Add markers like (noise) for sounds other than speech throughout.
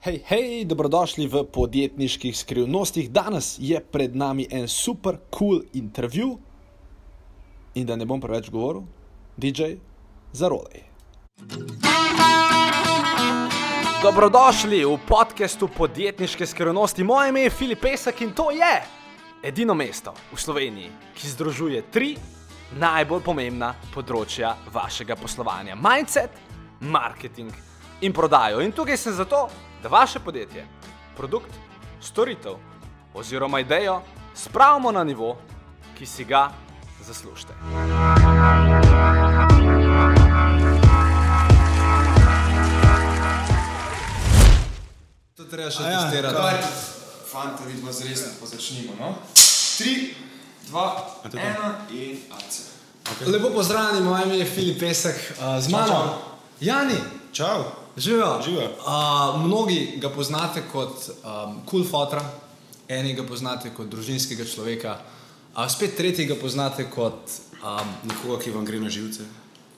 Hej, hej, dobrodošli v podjetniških skrivnostih. Danes je pred nami en super cool intervju. In da ne bom preveč govoril, DJ Zarolej. Dobrodošli v podkastu podjetniške skrivnosti. Moje ime je Filip Pesek in to je edino mesto v Sloveniji, ki združuje tri najbolj pomembna področja vašega poslovanja: mindset, marketing in prodajo. In tukaj sem zato, da vaše podjetje, produkt, storitev oziroma idejo spravimo na nivo, ki si ga zaslužite. To treba še Ja, testirati. fanta, vidimo zres, pa začnimo. No? Tri, dva, ena in akcija. Lepo pozdravljeni, moje ime je Filip Pesek, uh, z mano. čau. Jani, Čau. Živijo. Živijo. Uh, mnogi ga poznate kot um, cool fotra, eni ga poznate kot družinskega človeka, a spet tretji ga poznate kot um, Nekoga, ki vam gre na živce.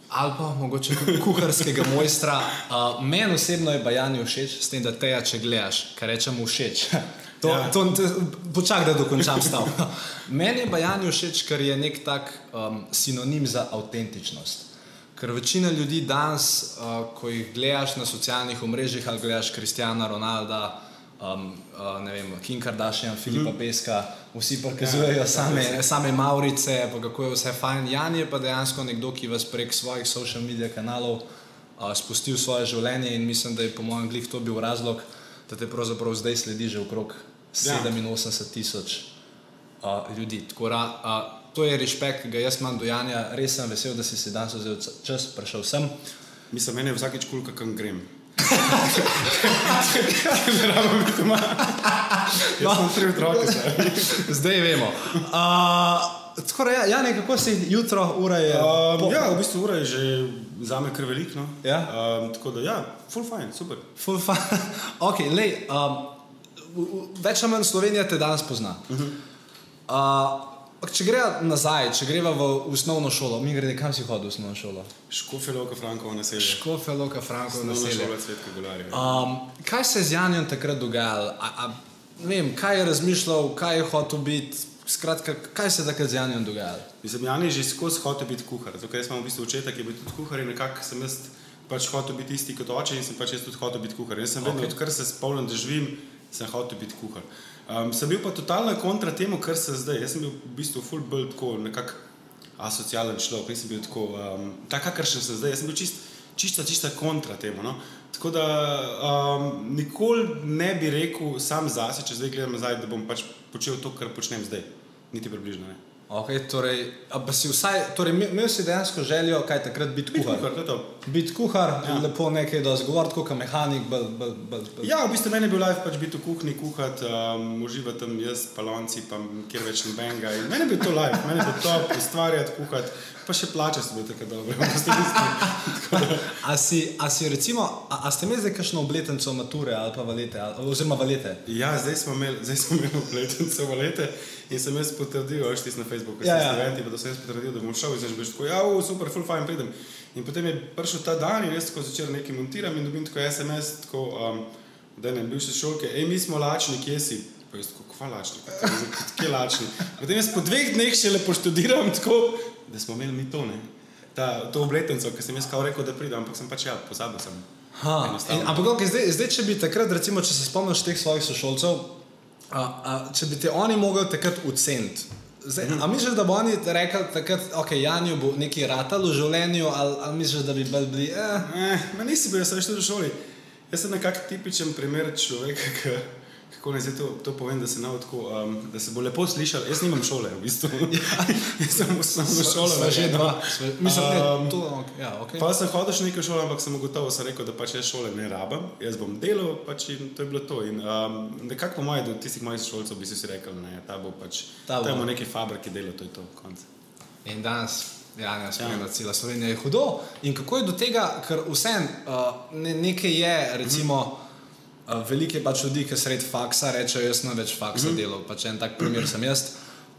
ali pa mogoče kuharskega mojstra. Uh, Meni osebno je Bajani všeč, s tem, da teja, če gledaš, kar rečemo všeč. (laughs) To, ja. Ja. to, to, počakaj, da dokončam stav. (laughs) Meni je Bajani všeč, ker je nek tak um, sinonim za avtentičnost. Ker večina ljudi danes, uh, ko jih gledaš na socialnih omrežjih ali gledaš Kristjana Ronalda, um, uh, ne vem, Kim Kardashian, Filipa mm. Peska, vsi prikazujejo ja, same, same Maurice, pa kako je vse fajn. Jan je pa dejansko nekdo, ki vas prek svojih social medij kanalov uh, spustil svoje življenje in mislim, da je po mojem glih to bil razlog, da te pravzaprav zdaj sledi že okrog Ja. 87 tisoč uh, ljudi. Tako da, uh, to je respekt, ki ga jaz imam do Janja. Res sem vesel, da si se danes vzel čas, prišel sem. Mislim, meni je vsakeč kul, cool, kam grem. ne rabim biti doma. Jaz sem tri otroke. zdaj. Vemo. Uh, tako da, ja, Jani, kako si jutro, ura je? Um, po- ja, v bistvu ura je že za me kar veliko. No? Ja? Um, tako da, ja, full fine, super. Full fun. (laughs) okay, lej, um, več ali manj Slovenija te danes pozna. Uh -huh. uh, če greva nazaj, če greva v osnovno šolo, mi grede, kam si hodil v osnovno šolo? Škofe, Loka, Frankovo naselje. Škofe, Loka, Franko, Osnovna naselje. šola Cvetka Golarja. Um, kaj se je z Janjem takrat dogajalo? A, a, vem, kaj je razmišljal, kaj je hotel biti, skratka, kaj se je takrat z Janjem dogajalo? Mislim, Jan je že skozi hotel biti kuhar. Zato, ker jaz imam v bistvu očeta, ki je bil tudi kuhar in nekako sem jaz pač hotel biti isti kot oče in sem pač jaz tudi hotel biti kuhar. Jaz sem vedno, okay. odkar se spomnim, da živim, sem hotel biti kuhar. Um, sem bil pa totalna kontra temu, kar se zdaj. Jaz sem bil v bistvu full bolj tako nekako asocialen človek, nisem bil tako, um, tak, kakršen sem zdaj. Jaz sem bil čist, čista, čista kontra temu. No? Tako da um, nikoli ne bi rekel sam zase, če zdaj gledam nazaj, da bom pač počel to, kar počnem zdaj. Niti približno ne. Okay, torej, si vsaj, torej, imel- si dejansko željo, kaj takrat biti Biti kuhar. kuhar. Biti kuhar, ja. lepo nekaj, da zgovoriti kot mehanik. Bolj, bolj, bolj, bolj. Ja, v bistvu meni je bil life pač biti v kuhinji, kuhati, um, uživati tam jaz, palonci, pa kjer več nobenega. In Meni je bil to life, meni je bil to ustvarjati, kuhati, pa še plače so bile tako dobre. v bistvu isto. A si, a si recimo, a, a ste imeli zdaj kakšno obletnico mature ali pa valete, ali, oziroma valete? ja, zdaj smo imeli, zdaj smo imeli obletnico valete in sem jaz potrdil, veš, ti na Facebooku, Ja, ja, ja. ja. eventi, pa da sem jaz potrdil, da bom šel in zdaj že bil tako, ja, u, super, full fine, pridem. In potem je prišel ta dan in jaz tako začel nekaj montirati in dobim tako SMS, tako, um, da ne bivše šolke, hej, mi smo lačni, kje si? Pa jaz tako, kva lačni, kje lačni. Potem jaz po dveh dneh še lepo študiram, tako, da smo imeli mi to, ne. Ta, to obletnico, ki sem jaz kao rekel, da pridem, ampak sem pač ja, pozabil sem. Ha, in, ampak okay, zdaj, zdaj, če bi takrat, recimo, če se spomniš teh svojih sošolcev, a, a, če bi te oni mogli takrat oceniti. Zdaj, Mhm. a misliš, da bo oni rekli takrat, ok, Janju bo nekaj ratalo v življenju, ali, ali misliš, da bi bolj bili, eh, Eh, nisi bil, jaz sem šel v šoli. Jaz sem nekako tipičen primer človeka, ki, kako naj zdaj to, to povem, da se, ne tako, um, da se bo lepo slišal. Jaz nimam šole, v bistvu. (laughs) jaz sem osnovno šolo. sva že dva. Sva, mislim, ne, Um, to, okay, ja, okay. Pa sem hodil še nekaj šole, ampak sem gotovo sem rekel, da pač jaz šole ne rabim, jaz bom delal pač in to je bilo to. In, um, nekako po mojem, do tistih mojih šolcev bi si si rekel, ne, ta bo pač, Ta bo. ta bo neki fabriki delal, to je to, konc. In danes, ja, ne spremlja ja. cela Slovenija, je hudo. In kako je do tega, ker vsem uh, ne, nekaj je, recimo, uh, veliko je pač ljudi, ki sred faksa rečejo, jaz sem več faksa mm -hmm. delal, pač en tak primer sem jaz.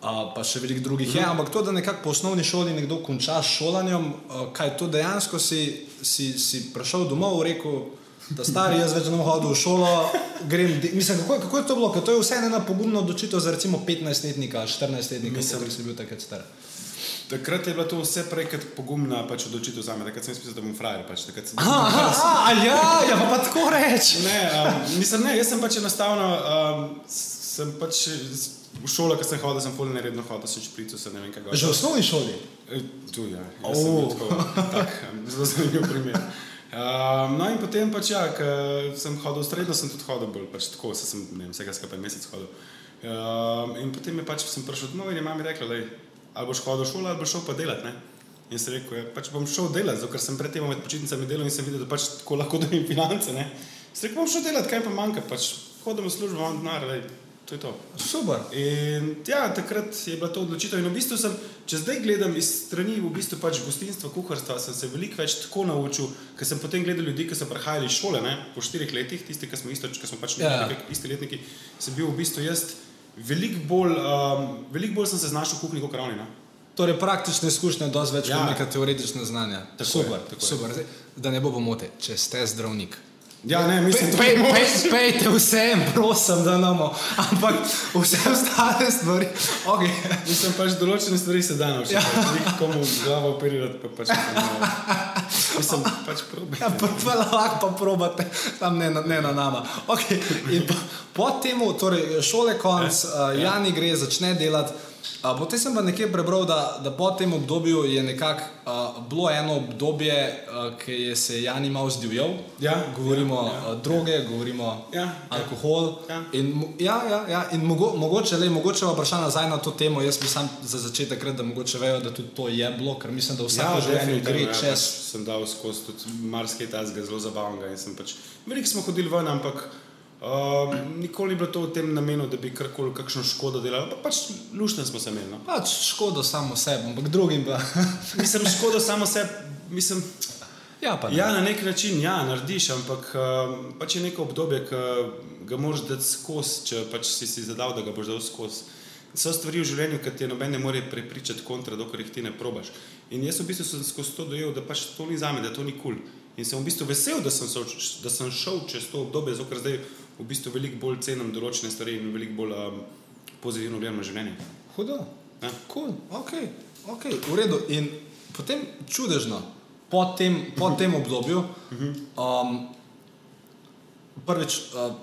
Uh, pa še veliko drugih mm -hmm. je, ampak to, da nekako po osnovni šoli nekdo konča s šolanjem, uh, kaj to dejansko si, si, si prišel domov, rekel, Da stari, jaz več ne bom hodil v šolo, grem. Mislim, kako, kako je to bilo? Ker to je vse ena pogumna odločitev za recimo 15-letnika, 14-letnika, Mislim- kot si bil takrat star. Takrat je bila to vse prej kot pogumna pač, odločitev za me, takrat sem mislil, da bom frajer. Pač, takrat sem- Aha, aha, a ja, ja, pa, pa tako reči. Ne, um, mislim, ne, jaz sem pač enostavno, um, sem pač v šolo, ko sem hodil, sem polno neredno hodil, sem šprico, se ne vem kaj. Že v osnovni šoli. E, Tu je, ja. jaz sem Oh. tako, (laughs) tak, um, zelo zanimiv primer. Um, no in potem pač ja, ko sem hodil v srednjo, sem tudi hodil bolj, pač tako, sem ne vem, vsega skupaj mesec hodil. Um, in potem je pač sem prišel domov in je mami rekla, da ali boš hodil v šolo ali boš šel pa delat. Ne? In sem rekel, ja, pač bom šel delat, zato ker sem predtem med počitnicami delal in sem videl, da pač tako lahko dobim finance. Ne? Sem rekel, bom šel delat, kaj pa manjka, pač hodim v službo, imam denar, lej, to je to. Super. In ja, takrat je bila to odločitev. In v bistvu sem, če zdaj gledam iz strani v bistvu pač gostinstva, kuharstva, sem se veliko več tako naučil, ker sem potem gledal ljudi, ki so prihajali iz šole ne, po štirih letih, tisti, ki smo isto, ki smo pač Ja. yeah. isti letniki, sem bil v bistvu jaz veliko bolj, um, veliko bolj sem se znašel v kuhinji kot ravni. Ne. Torej, praktične izkušnje, dosti več Ja. kot neka teoretična znanja. Tako super, je, tako je. super. Zdaj, Da ne bo pomote, če ste zdravnik. Ja, ne, mislim, da Pej, pej, pejte vsem, prosim, da namo. Ampak vse ostale stvari. Okay. Mislim, pač določene stvari se da naučiti. Ja. Ja. Komu glavo operirati, pa pač ne. Mislim, pač probi. Ja, pa, lahko pa probate, tam ne, ne na nama. Okay. In po, po tem, torej šole konc, uh, Jani gre, začne delati. Uh, potem sem pa nekje prebral, da, da po tem obdobju je nekako uh, bilo eno obdobje, uh, ki je se Jani malo zdivjal. Ja, govorimo ja, ja, ja. ja. droge, govorimo Ja, ja. alkohol. Ja. In, ja, ja, ja, in mogo, mogoče, lej, mogoče vprašanje nazaj na to temo. Jaz bi sam za začetek rekel, da mogoče vejo, da tudi to je bilo, ker mislim, da vsako ja, življenje gre ja, čez. Pač sem dal skozi tudi marsikaj tazga, zelo zabavnega. in sem Pač, veliko smo hodili ven, ampak uh, nikoli ni bilo to v tem namenu, da bi karkoli kakšno škodo delali. Pa, pač luštne smo se imeli. No. Pač škodo samo sebi, ampak drugim pa. (laughs) Mislim, škodo samo sebi. Mislim, ja, ne. ja, na nek način ja, narediš, ampak uh, pač je neko obdobje, ki ga moraš dati skozi, če pač si si zadal, da ga boš dal skozi. So stvari v življenju, ki te noben ne more prepričati kontra, dokler jih ti ne probaš. In jaz v bistvu sem skozi to dojel, da pač to ni za me, da to ni kul. Cool. In sem v bistvu vesel, da sem, šel, da sem šel čez to obdobje, zato ker zdaj v bistvu veliko bolj cenim določene stvari in veliko bolj um, pozitivno gledam na življenje. Hudo. Ja. Cool. Ok, ok, v redu. In potem čudežno, po tem, po tem obdobju, um, prvič, uh,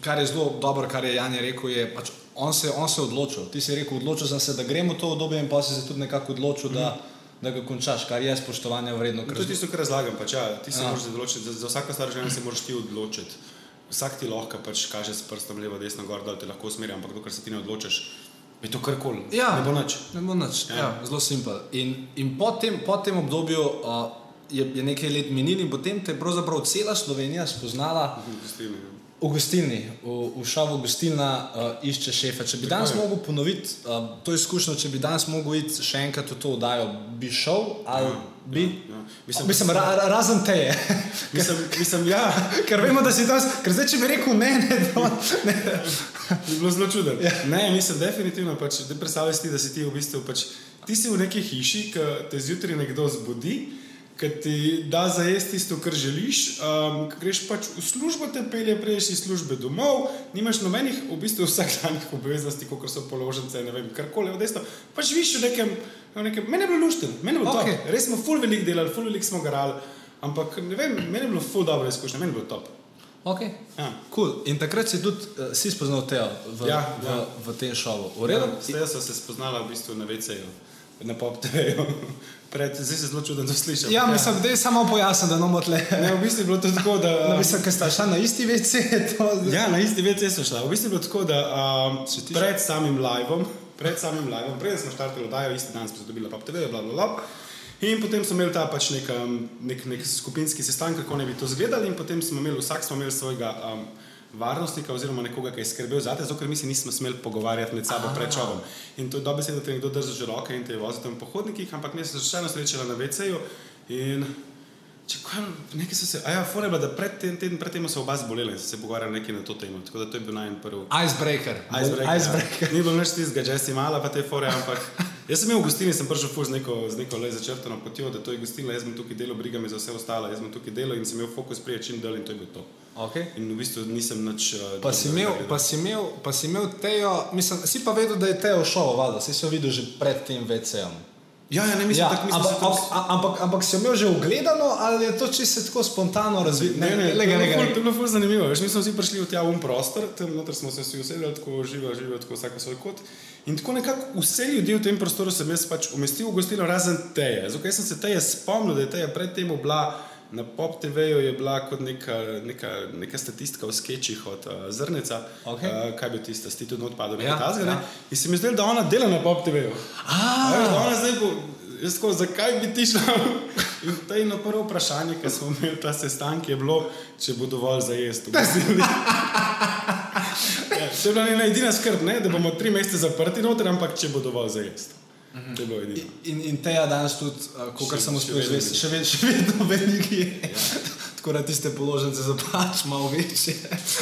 kar je zelo dobro, kar je Jan je rekel, je pač on se, on se je odločil. Ti si rekel, odločil sem se, da gremo to obdobje in pa si se tudi nekako odločil, da, da ga končaš, kar je spoštovanja vredno. Ker To je tisto, kar razlagam. Pač, ja, ti se Ja. moraš odločiti, za, za vsako stvar življenja se moraš ti odločiti. Vsak ti lahko pač kaže s prstom levo, desno, gor, dol, te lahko usmerja, ampak dokler se ti ne odločiš, je to karkoli. Ja. Ne bo nič. Ne bo nič, ja. Ja. zelo simpel. In, in po, tem, po tem obdobju uh, je, je nekaj let minilo in potem te je pravzaprav cela Slovenija spoznala Gostilne, ja. V gostilni, v, v šovu gostilna uh, išče šefe. Če bi danes je. mogel ponoviti uh, to izkušnjo, če bi danes mogel iti še enkrat v to oddajo, bi šel ali ja, bi? ja. Mislim, Mislim, Mislim ra, ra, razen teje. (laughs) Mislim, mislim, ja, (laughs) ker vemo, da si danes, ker zdaj, če bi rekel ne, ne, to, ne. (laughs) bi bilo zelo čudno. Ja. Ne, mislim, definitivno. Pač, da predstavljaj si, da si ti v bistvu pač, ti si v neki hiši, ki te zjutraj nekdo zbudi. Ki ti da za jesti tisto, kar želiš, um, greš pač v službo, te pelje, prejš iz službe domov, nimaš nobenih, v bistvu vsakdanjih obveznosti, kot so položnice, ne vem, karkoli, v desno. Pač živiš v nekem, v nekem meni je bilo lušten, meni je bilo Okej. okay. top. Res smo ful veliko delali, ful veliko smo garali, ampak ne vem, meni je bilo ful dobro izkušnja, meni je bilo top. Okay. Ja. Cool. In takrat si tudi uh, si spoznal Teo v, Ja, v, ja. v tem šovu. V? Ja, Zdaj sem se spoznala v bistvu na VC-ju, na PopTV-ju. Pred, zdaj se zelo čudno slišim. Ja, mislim, da je samo pojasnil, da nomo tle. Ne, v bistvu je bilo to tako, da. (laughs) No, mislim, ker sta šla na isti WC, to. Ja, na isti VC so šla. V bistvu je bilo tako, da um, pred samim livom, pred samim livom, preden smo štartali oddajo, isti dan smo se dobili PopTV, bla, bla, bla. In potem smo imeli ta pač nek, um, nek, nek skupinski sestanek, kako ne bi to izgledali, in potem smo imeli, vsak smo imeli svojega um, varnostnika oziroma nekoga, ki je skrbel za te, zato ker mi se nismo smeli pogovarjati med sabo pred šovom. In to je dobro, da te nekdo drži že roke in te vozi tam po hodnikih, ampak mi smo se še eno srečali na VC-ju in Če kaj, nekaj so se, a ja, fora je bila, da pred tem, teden pred tem so oba zbolela in so se pogovarjali nekaj na to temo. Tako da to je bil najmanj prvi. Icebreaker. Icebreaker. Icebreaker. Ja. Ni bilo nič tistega, že si mala pa te fore, ampak (laughs) Jaz sem imel v gostilni, sem prišel ful z neko, z neko le začrtano potjo, da to je gostilna, jaz sem tukaj delal, briga me za vse ostalo, jaz sem tukaj delal in sem imel fokus prije čim dol in to je bilo to. Okay. In v bistvu nisem nič. Uh, Pa si, imel, pa, si imel, pa si imel Tejo, mislim, si pa vedel, da je Tejo šel, valjda, si jo videl že pred tem VC-om. Ja, ja, ne mislim, Ja, tako mislim, ampak, to- ampak, ampak, ampak si jo imel že ogledano ali je to čisto tako spontano razvito? Ne, ne, lega, je lega, ful- lega. to je bilo ful zanimivo. Veš, mi smo vsi prišli v ta um prostor, tam noter smo se vsi usedeli, tako živo, živo, tako vsak svoj kot. In tako nekako vse ljudi v tem prostoru sem jaz pač umestil v gostilno, razen teje. Zato ker sem se teje spomnil, da je teja predtem bila na Pop TV-ju je bila kot neka, neka, neka statistika v sketchih od uh, Zrneca, Okej. uh, kaj bi tista, sti tudi odpadel, Ja, tazga. ja. In se mi zdelo, da ona dela na Pop TV-ju. Ona zdaj bo, jaz tako, zakaj bi ti šla? In to je na prvo vprašanje, ki smo imeli ta sestanek, je bilo, če bo dovolj za jesti. (laughs) Ja, to je bila njena edina skrb, ne? da bomo tri mesece zaprti noter, ampak če bo dovolj za jesti. To je bilo edino. In, in Teja danes tudi, uh, kot Še- sem še uspel vedno izvesti, še, ved, še vedno (laughs) veliki je. Tako da tiste položnice za pač malo večje.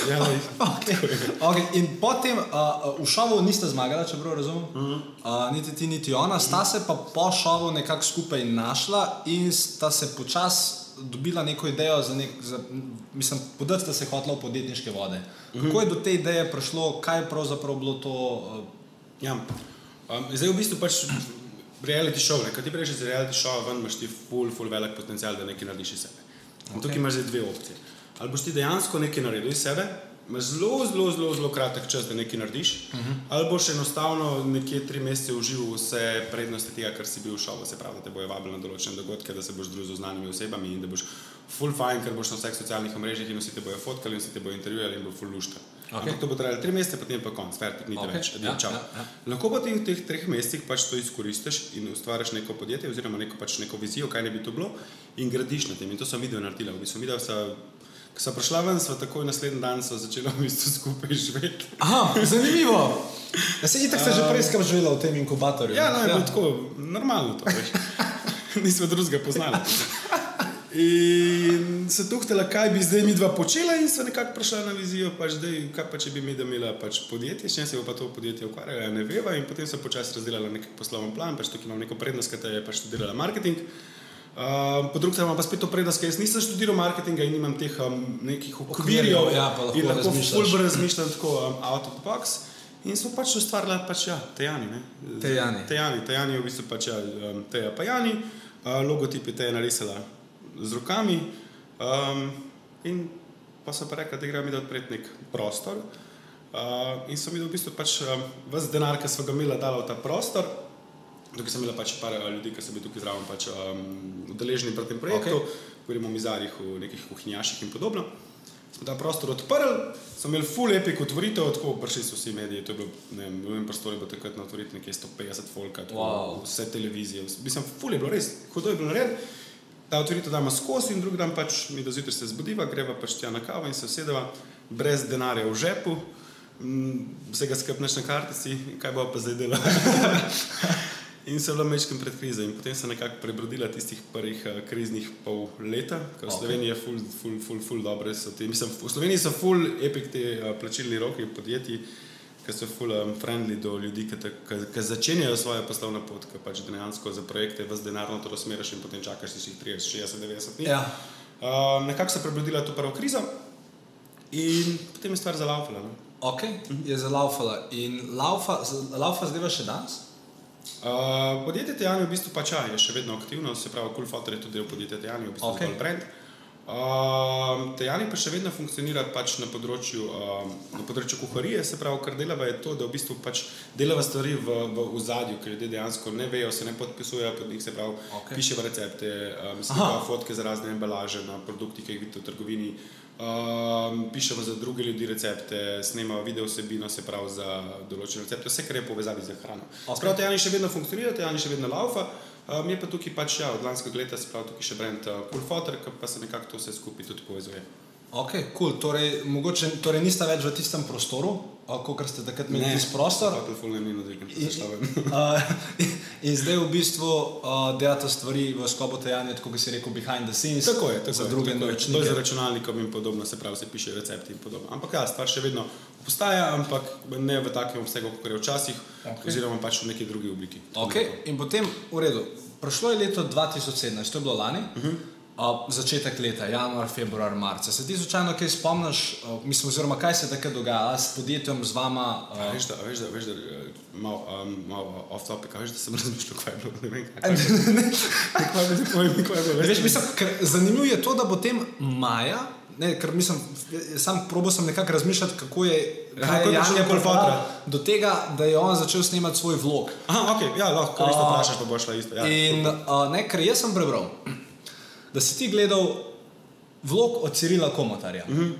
Ja, (laughs) Okay. Okay. In potem uh, v šovu niste zmagali, če prav razumem. Uh -huh. uh, niti ti, niti ona, sta se pa po šovu nekako skupaj našla in sta se počasi dobila neko idejo za nek, za, mislim, podati sta se hotla v podjetniške vode. Uh -huh. Kako je do te ideje prišlo, kaj je pravzaprav bilo to? Uh, Ja. Um, zdaj v bistvu pač reality show, ne? kad ti prejšeš iz reality show, ven imaš ti ful, ful velik potencial, da nekaj narediš iz sebe. In okay. tukaj imaš zdaj dve opcije. Ali boš ti dejansko nekaj naredil iz sebe, imaš zelo, zelo, zelo, zelo kratek čas, da nekaj narediš, uh -huh. ali boš enostavno nekje tri mesece užival vse prednosti tega, kar si bil v šovu, se pravi, da te bojo vabili na določene dogodke, da se boš družil z znanimi osebami in da boš full fine, ker boš na vseh socialnih omrežjih in vsi te bojo fotkali in vsi te bojo intervjuvali in bo full luška. Okay. Ampak to bo trajalo tri mesece, potem pa konc, fertik, niti Okej, okay. več, ja, ja, čau. ja, ja. Lahko pa ti v teh treh mesecih pač to izkoristiš in ustvariš neko podjetje oziroma neko, pač neko vizijo, kaj ne bi to bilo in gradiš na tem. In to sem videl naredila. V bistvu, videl sem, ko sem prišla ven, sva takoj naslednji dan sva začela v bistvu skupaj živeti. Aha, zanimivo. Ja, se itak ste že prej skrat živela v tem inkubatorju. Ja, no, je bilo tako normalno to, veš. (laughs) Nismo drugega poznali. (laughs) In se tuhtela, kaj bi zdaj mi dva počela, in so nekako prišla na vizijo, pač zdaj, kaj pa če bi mi da imela pač podjetje, čim se bo pa to podjetje ukvarjalo, ne veva. In potem so počasi razdelala nek poslovni plan, pač tukaj imam neko prednost, ker je pač študirala marketing. Uh, po drugi strani pa spet to prednost, ker jaz nisem študiral marketinga in nimam teh um, nekih okvirjev, ja, pa lahko in lahko fulbr razmišljam tako um, out of the box. In smo pač ustvarjali, pač, ja, Tejani. Ne? Tejani. Tejani, Tejani v bistvu pač ja, um, Teja Pajani, uh, logotip je Teja narisala z rokami. Um, in pa so pa rekli, da gremo mi odpreti nek prostor. Uh, in so mi v bistvu pač um, vse denar, ki smo ga imeli, dali v ta prostor. Tukaj sem imela pač par uh, ljudi, ki so bili tukaj zraven pač, um, udeleženi pri tem projektu, okay. govorimo o mizarjih, o nekih kuhinjaših in podobno. Smo ta prostor odprli, smo imeli full epic otvoritev, tako prišli so vsi mediji, to je bilo, ne vem, v enem prostoru je bilo takrat na otvoritev nekje 150 folka, tako, Wow. vse televizije, mislim, full je bilo res, hudo je bilo narediti. Ta otvoritev damo skozi in drugi dan pač mi do zjutraj se zbudiva, greva pač tja na kavo in se usedeva brez denarja v žepu, mm, vsega skrbneš na kartici, kaj bo pa zdaj delati. (laughs) In se je bila mečkim pred krizo, in potem se je nekako prebrodila tistih prvih uh, kriznih pol leta, ker v Ok. Sloveniji je ful, ful, ful, ful dobre. so te- Mislim, v Sloveniji so ful epic te uh, plačilni roki podjetij, ki so ful um, friendly do ljudi, ki, začenjajo svojo poslovno pot, ki pač dejansko za projekte vas denarno to razmeraš in potem čakaš tistih 30, 60, 90 dni. Ja. Uh, nekako se je prebrodila to prvo krizo in potem je stvar zalaufala. No? Ok, je zalaufala. In laufa, laufa zdaj še danes? Uh, podjetje Tejani v bistvu pač je še vedno aktivno, se pravi, Cool Fotor je tudi del podjetja Tejani, v bistvu okay. brand. Uh, Tejani pa še vedno funkcionira pač na področju, uh, na področju kuharije, se pravi, kar delava je to, da v bistvu pač delava stvari v, v ozadju, ker ljudje dejansko ne vejo, se ne podpisujejo pod njih, se pravi, okay. pišejo recepte, um, fotke za razne embalaže na produktih, ki jih vidite v trgovini. Um, pišemo za druge ljudi recepte, snemamo video vsebino, se pravi za določene recepte, vse, kar je v povezavi z hrano. Ok. Okay. Tejani še vedno funkcionira, Tejani še vedno laufa. Mi je pa tukaj pač ja, od lanskega leta, se pravi tukaj še brand uh, Cool Fotor, ki pa se nekako to vse skupaj tudi povezuje. Ok, cool. Torej, mogoče, torej nista več v tistem prostoru, kot ste takrat imeli tisti prostor. Pa telefon ne minut, da se šla (laughs) ven. In zdaj v bistvu uh, delate stvari v sklopu tako kot si rekel, behind the scenes. Tako je, tako za je, druge tako je. To je za računalnikom in podobno, se pravi, se piše recepti in podobno. Ampak ja, stvar še vedno postaja, ampak ne v takem obsegu, kot je včasih, okay. oziroma pač v neki drugi obliki. Okay. In potem, v redu, prišlo je leto 2017, to je bilo lani. Uh -huh. Uh, začetek leta, januar, februar, marca. Se ti slučajno kaj spomniš, uh, mislim, oziroma kaj se takrat dogaja s podjetjem, z vama? A Uh, Veš, da, veš, da, veš, da eh, malo um, malo off topic, a veš, da sem razmišljal, kaj je bilo. Ne vem, kaj je bilo. (laughs) Kaj je bilo, kaj je bilo. veš, mislim, zanimivo je to, da potem maja, ne, ker mislim, sam probo sem nekako razmišljati, kako je, Ja, Janja do pripeljala Polfatra? do tega, da je on začel snemati svoj vlog. Aha, ok, ja, lahko, isto vprašaš, pa bo šla isto. Ja. In uh, ne, ker jaz sem prebral, da si ti gledal vlog od Cirila Komotarja. Mm -hmm.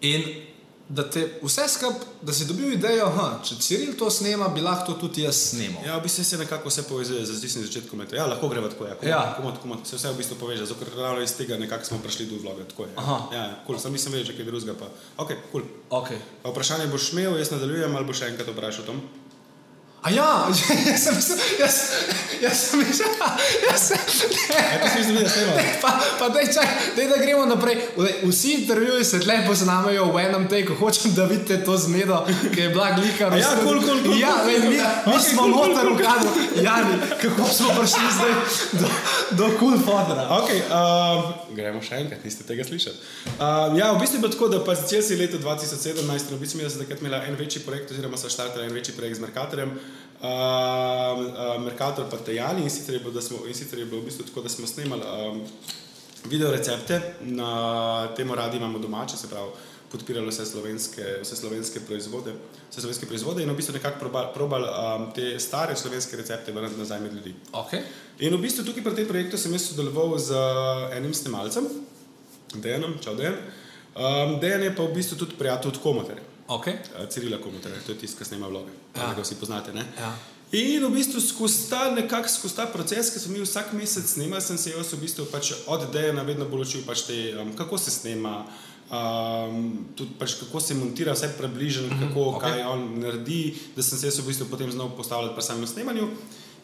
In da te vse skupaj, da si dobil idejo, da če Ciril to snema, bi lahko to tudi jaz snemal. Ja, v bistvu se nekako vse povezuje z tistim začetkom. Ja, lahko greva tako, ja. Komod, Ja. Komod, komod, se vse v bistvu poveže, zato ker ravno iz tega nekako smo prišli do vloga. Tako je. Aha. Ja, ja, cool. Sam nisem vedel, če kaj drugega pa. Ok, cool. Okay. Pa vprašanje boš imel, jaz nadaljujem ali boš še enkrat vprašal Tom? A ja, (laughs) jaz sem mislil, jaz, jaz sem mislil, jaz sem, Ja, mislil, da snema? Pa, pa daj, čak, daj, da gremo naprej. Vsi intervjuji se tle poznamejo v enem teku. Hočem, da vidite to zmedo, ki je bila glika. Ja, kul, kul, kul, Ja, lej, mi, mi Ok, smo kul, noter kul, v kadru. Jani, kako smo prišli zdaj do, do kul cool fodra. Ok, uh, gremo še enkrat, niste tega slišali. Uh, ja, v bistvu je bilo tako, da pa začel si leta 2017, in v bistvu mi smo takrat imeli en večji projekt, oziroma so štartali en večji projekt z Mercatorjem. Uh, uh, Mercator pa Tajani in sicer je bilo, da smo, in sicer je bilo v bistvu tako, da smo snemali um, video recepte, na temo radi imamo domače, se pravi, podpirali vse slovenske, vse slovenske proizvode, vse slovenske proizvode in v bistvu nekako probali probal, um, te stare slovenske recepte vrniti nazaj med ljudi. Okay. In v bistvu tukaj pri tem projektu sem jaz sodeloval z enim snemalcem, Dejanom, čau Dejan. Um, Dejan je pa v bistvu tudi prijatelj od Komotarja, Okay. uh, Cirila Komotarja, to je tisti, ki snema vloge, Ja. ja. ga vsi poznate. Ne? Ja. In v bistvu skozi ta, nekak, skozi ta proces, ki smo mi vsak mesec snemali, sem se jaz v bistvu pač od Dejana vedno bolj učil, pač te, um, kako se snema, um, tudi pač kako se montira, vse približen, kako, okej. okay. kaj on naredi, da sem se jaz v bistvu potem znal postavljati pri samem snemanju.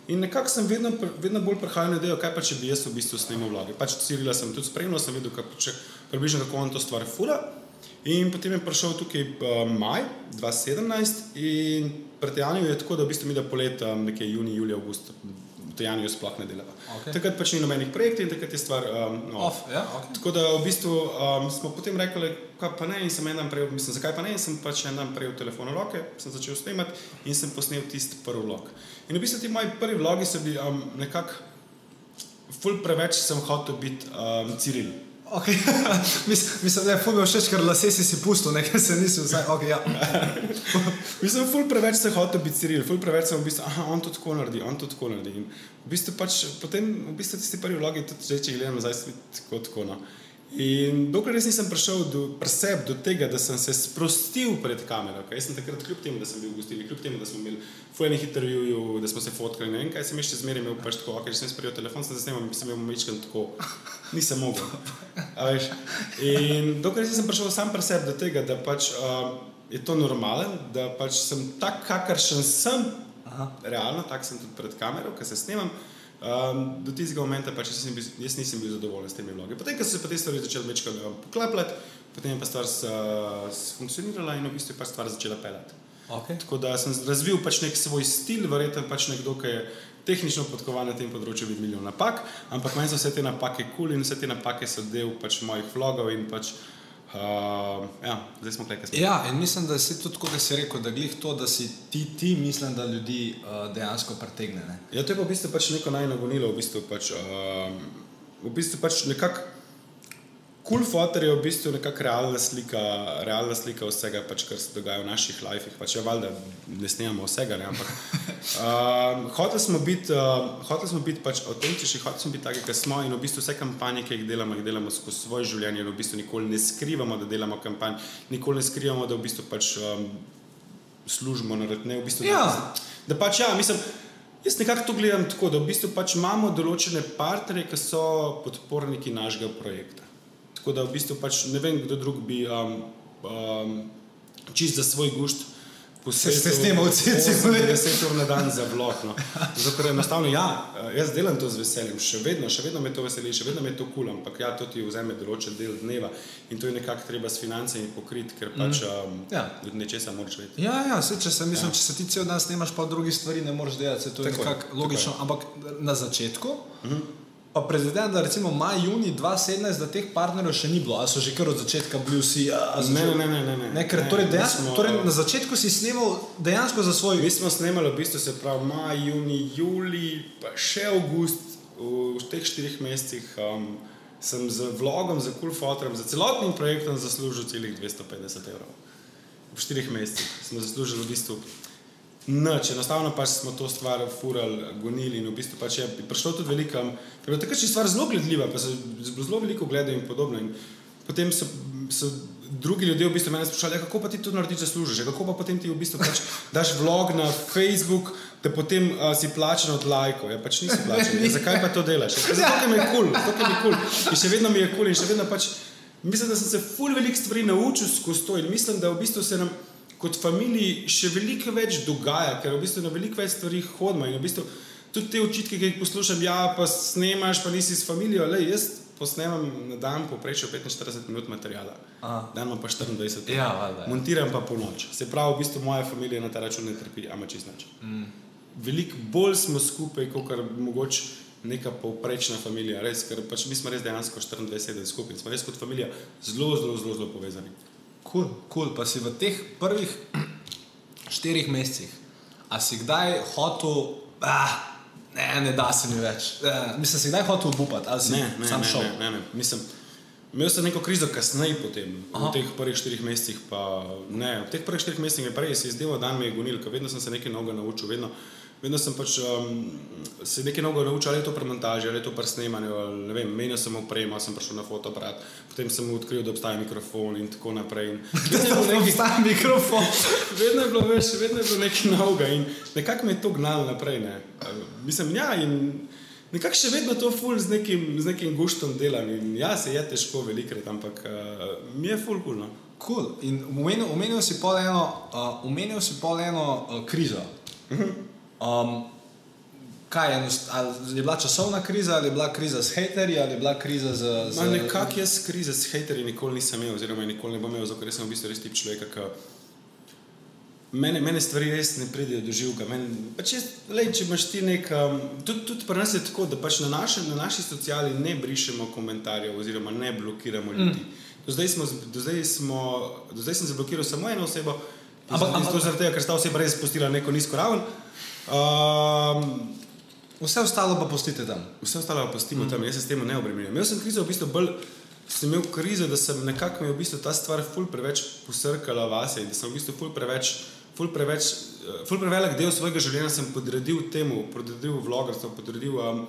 In nekako sem vedno, vedno bolj prihajal na idejo, kaj pa če bi jaz v bistvu snemal vloge. Pač Cirila sem tudi spremljal, sem videl, kako, če, približno kako on to stvar fura. In potem je prišel tukaj uh, maj 2017 in pri Tejanju je tako, da v bistvu mi da polet, um, nekje juni, julij, avgust, v Tejanju sploh ne delava. Okej. Takrat pač ni nobenih projektov in takrat je stvar um, no, Off, ja, okay. Tako da v bistvu um, smo potem rekli, kaj pa ne, in sem en dan prejel, mislim, zakaj pa ne, in sem pač en dan telefon v roke, sem začel snemati in sem posnel tisti prvi vlog. In v bistvu ti moji prvi vlogi so bili um, nekako, ful preveč sem hotel biti um, Ciril. Okay. (laughs) Mis- Mislim, da je ful mi všeč, ker lase si si pustil, nekaj se nisi vsaj. Okay, ja. (laughs) Mislim, ful preveč se hotel biti Ciril, ful preveč sem v bistvu, aha, on to tako naredi, on to tako naredi. In v bistvu pač potem, v bistvu tisti prvi vlogi, tudi zdaj, če gledam nazaj, tako tako. No. In dokler res nisem prišel do preseb, do tega, da sem se sprostil pred kamero, kaj jaz sem takrat, kljub temu, da sem bil v gostili, kljub temu, da smo imeli fujenih intervjujev, da smo se fotkali, ne vem, kaj sem še zmeraj imel, pač tako, če sem sprejel telefon, sem zasnemal, sem imel mečken tako, nisem mogel. In dokler res nisem prišel sam preseb do tega, da pač uh, je to normalen, da pač sem tak, kakršen sem, Aha. realno, tak sem tudi pred kamero, ko se snemam. Um, do tistega momenta pač jaz bil, jaz nisem bil zadovoljen s temi vlogi. Potem, ko so se pa te stvari začele večkrat um, poklapljati, potem je pa stvar funkcionirala in v bistvu je pa stvar začela pelati. Okay. Tako da sem razvil pač nek svoj stil, verjetno pač nekdo, ki je tehnično podkovan na tem področju, vidi milijon napak, ampak meni so vse te napake kul cool in vse te napake so del pač mojih vlogov in pač, uh, ja, zdaj smo kaj smo. Ja, in mislim, da si tudi tako, da si rekel, da glih to, da si ti, ti mislim, da ljudi uh, dejansko pritegne. Ne? Ja, to je pa v bistvu pač neko najnagonilo, v bistvu pač, um, v bistvu pač nekako. Cool fotor je v bistvu nekako realna slika, realna slika vsega, pač, kar se dogaja v naših lifeh. Pač, ja, valjda ne snemamo vsega, ne, ampak uh, hoteli smo biti, uh, smo biti pač avtentični, hoteli smo biti taki, kot smo in v bistvu vse kampanje, ki jih delamo, jih delamo skozi svoje življenje in v bistvu nikoli ne skrivamo, da delamo kampanj, nikoli ne skrivamo, da v bistvu pač um, služimo narod, ne v bistvu. Ja. Da, da pač ja, mislim. Jaz nekako to gledam tako, da v bistvu pač imamo določene partnerje, ki so podporniki našega projekta. Tako da v bistvu pač ne vem, kdo drug bi um, um, čist za svoj gušt po Se- svetu. se snemal cel- cel let. 10 ur na dan za vlog. No. Zato, ker enostavno, ja, jaz delam to z veseljem, še vedno, še vedno me to veseli, še vedno me to kul, ampak ja, to ti vzame določen del dneva in to je nekako treba s financami pokriti, ker pač um, Ja. od nečesa moraš vedeti. Ja, ja se, če, se, mislim, ja. če se ti cel dan snemaš, pa drugi stvari ne moreš delati, se to je je, nekako logično. Ampak na začetku, uh -huh. Pa predvidevam, da recimo maj, juni 2017, da teh partnerjev še ni bilo, ali so že kar od začetka bili vsi. a Ne, ne, ne, ne, ne. ne ker Ne, torej, dejansko, smo- torej na začetku si snemal dejansko za svoj. Mi smo snemali v bistvu se pravi maj, juni, juli, pa še avgust, v, v teh štirih mesecih. Um, sem z vlogom, za Cool Fotorem, za celotnim projektom zaslužil celih 250 evrov. V štirih mesecih smo zaslužili v bistvu nič, enostavno pač smo to stvar furali, gonili in v bistvu pač je prišlo tudi veliko. Ker je takrat še stvar zelo gledljiva, pa bilo zelo veliko gledov in podobno. In potem so, so drugi ljudje v bistvu mene sprašvali, ja, kako pa ti to narediš, zaslužiš, ja, kako pa potem ti v bistvu pač daš vlog na Facebook, da potem uh, si plačen od lajkov. Ja, pač nisi plačen. Ja, zakaj pa to delaš? Ja, zato, ker mi je kul, cool, zato, ker mi je kul. Cool. In še vedno mi je kul cool in še vedno pač. Mislim, da sem se ful veliko stvari naučil skozi to in mislim, da v bistvu se nam kot familiji še veliko več dogaja, ker v bistvu na veliko več stvari hodimo in v bistvu tudi te očitke, ki jih poslušam, ja, pa snemaš, pa nisi s familijo, le jaz posnemam na dan poprečju 45 minut materijala. Dan imam pa 24 Ja, valjda, ja. Montiram pa po noč. Se pravi, v bistvu moja družina na ta račun ne trpi, ama čist nič. Mm. Veliko bolj smo skupaj, kot kar mogoče neka povprečna familija, res, ker pač mi smo res dejansko 24-7 skupaj. Smo res kot familija zelo, zelo, zelo, zelo povezani. Kul, cool, cool. pa si v teh prvih (clears throat) štirih mesecih, a si kdaj hotel, ah, ne, ne da se mi več. Eh, mislim, si kdaj hotel upati, ali si Ne, ne, sam ne, šel. ne, ne, ne. Mislim, imel sem neko krizo kasneje, potem, v teh prvih štirih mesecih. Pa, ne, v teh prvih štirih mesecih je prej se je zdelo, da mi je gonil, ker vedno sem se nekaj novega naučil. Vedno, vedno sem pač, um, se nekaj novega naučil, ali je to pri montaži, ali je to pri snemanju. Ne vem, menil sem opremo, sem prišel na fotoaparat, potem sem odkril, da obstaja mikrofon in tako naprej. In (laughs) vedno je nekaj Vstaj mikrofon. (laughs) vedno je bilo, veš, vedno je bilo nekaj novega in nekako me je to gnalo naprej. Ne. Uh, Mislim, ja, in nekako še vedno to ful z nekim, z nekim guštom delam. In ja, se je težko velikrat, ampak uh, mi je ful kulno. Cool. In omenil, omenil si pol eno, uh, omenil si pol eno uh, krizo. Um, kaj je, je bila časovna kriza, ali je bila kriza s haterji, ali je bila kriza z. z nekako jaz krize s haterji nikoli nisem imel, oziroma nikoli ne bom imel, zato ker sem v bistvu res tip človeka, ki mene, mene stvari res ne pridejo do živega. Men, pač jaz, lej, če imaš ti nek, um, tudi, tudi pri nas je tako, da pač na, naše, na naši sociali ne brišemo komentarjev oziroma ne blokiramo ljudi. Mm. Do, zdaj smo, do, zdaj smo, do zdaj sem zablokiral samo eno osebo, Ampak- ampak to zaradi tega, ker sta oseba res spustila neko nizko raven. Um, Vse ostalo pa pustite tam. Vse ostalo pa pustimo mm. tam, jaz se s tem ne obremenjujem. Imel sem krizo, v bistvu bolj sem imel krizo, da sem nekako imel v bistvu ta stvar ful preveč posrkala vase in da sem v bistvu ful preveč, ful preveč, eh, ful prevelik del svojega življenja sem podredil temu, podredil vlogarstvu, podredil um,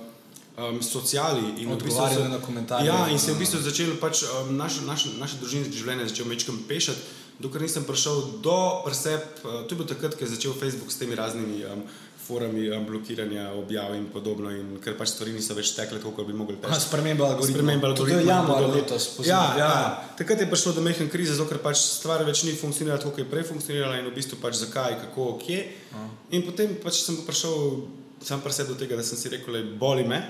um, sociali. in v bistvu na komentarje. Ja, in se je v bistvu začel pač um, naše, naše, naše družinsko življenje začel mečkam pešati, dokler nisem prišel do preseb, uh, to je bilo takrat, ko je začel Facebook s temi raznimi um, forami um, blokiranja objav in podobno, in ker pač stvari niso več tekle, kako bi mogli teči. Sprememba algoritma. Sprememba To algoritma. je in januar letos. Ja, ja. ja. Takrat je prišlo do mehke krize, zato ker pač stvar več ni funkcionirala tako, kot je prej funkcionirala in v bistvu pač zakaj, kako, kje. In potem pač sem prišel sam pri sebi do tega, da sem si rekel, da boli me.